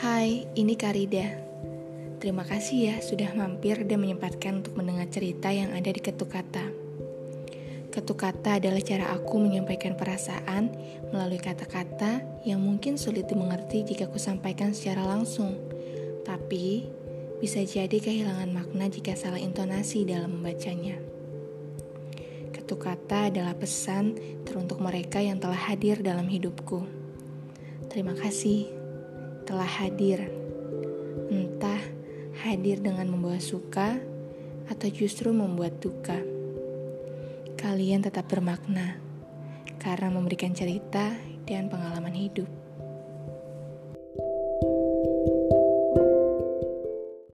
Hai, ini Karida. Terima kasih ya sudah mampir dan menyempatkan untuk mendengar cerita yang ada di ketuk kata. Ketuk kata adalah cara aku menyampaikan perasaan melalui kata-kata yang mungkin sulit dimengerti jika aku sampaikan secara langsung. Tapi, bisa jadi kehilangan makna jika salah intonasi dalam membacanya. Ketuk kata adalah pesan teruntuk mereka yang telah hadir dalam hidupku. Terima kasih telah hadir. Entah hadir dengan membawa suka atau justru membuat duka. Kalian tetap bermakna karena memberikan cerita dan pengalaman hidup.